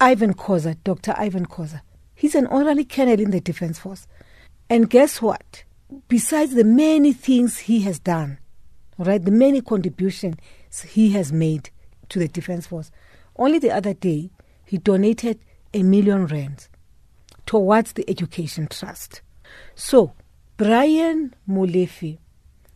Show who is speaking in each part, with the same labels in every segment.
Speaker 1: Ivan Khoza, Dr. Ivan Khoza. He's an honorary colonel in the Defense Force. And guess what? Besides the many things he has done, right, the many contributions he has made to the Defense Force, only the other day he donated a million rands towards the Education Trust. So, Brian Molefe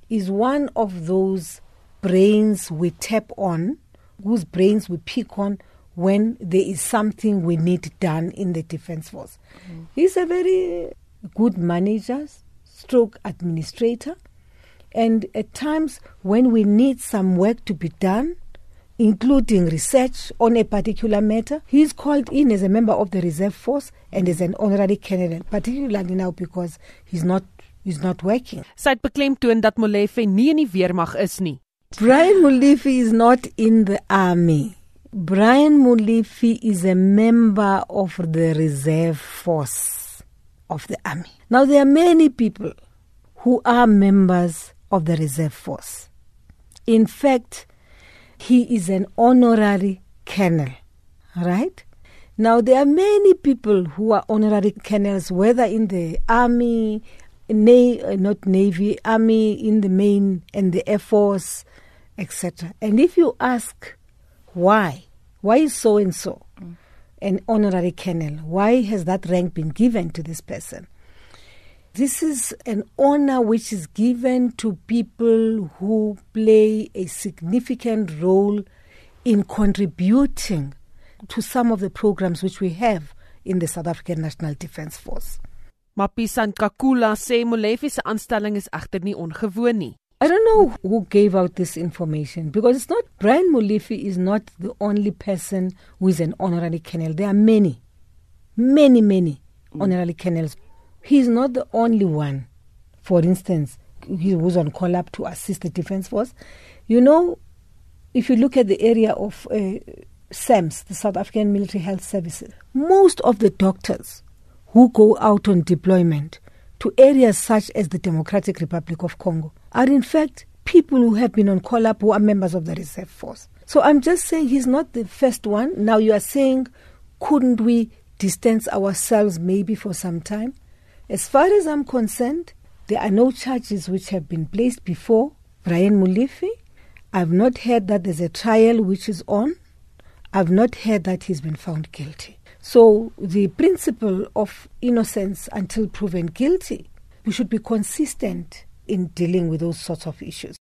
Speaker 1: is one of those brains we tap on, whose brains we pick on when there is something we need done in the Defense Force. Mm. He's a very good manager, stroke administrator, and at times when we need some work to be done, including research on a particular matter. He's called in as a member of the reserve force and as an honorary colonel, particularly now because he's not he's not working.
Speaker 2: Sy het beklemtoon dat Molefe nie in die weermag is nie.
Speaker 1: Brian Molefe is not in the army. Brian Molefe is a member of the reserve force of the army. Now there are many people who are members of the reserve force. In fact, he is an honorary colonel, right? Now, there are many people who are honorary colonels, whether in the army, na- not navy, army, in the main, and the air force, etc. And if you ask why, why is so and so an honorary colonel? Why has that rank been given to this person? This is an honor which is given to people who play a significant role in contributing to some of the programs which we have in the South African National Defence Force.
Speaker 2: Mapisa-Nqakula sê Molefe se aanstelling is egter nie ongewoon nie.
Speaker 1: I don't know who gave out this information because it's not Brian Molefe is not the only person who is an honorary colonel. There are many, many, many honorary colonels He's not the only one. For instance, he was on call up to assist the defense force. You know, if you look at the area of uh, SAMS, the South African Military Health Services, most of the doctors who go out on deployment to areas such as the Democratic Republic of Congo are in fact people who have been on call up who are members of the reserve force. So I'm just saying he's not the first one. Now you are saying, couldn't we distance ourselves maybe for some time? As far as I'm concerned, there are no charges which have been placed before Brian Molefe. I've not heard that there's a trial which is on. I've not heard that he's been found guilty. So the principle of innocence until proven guilty, we should be consistent in dealing with those sorts of issues.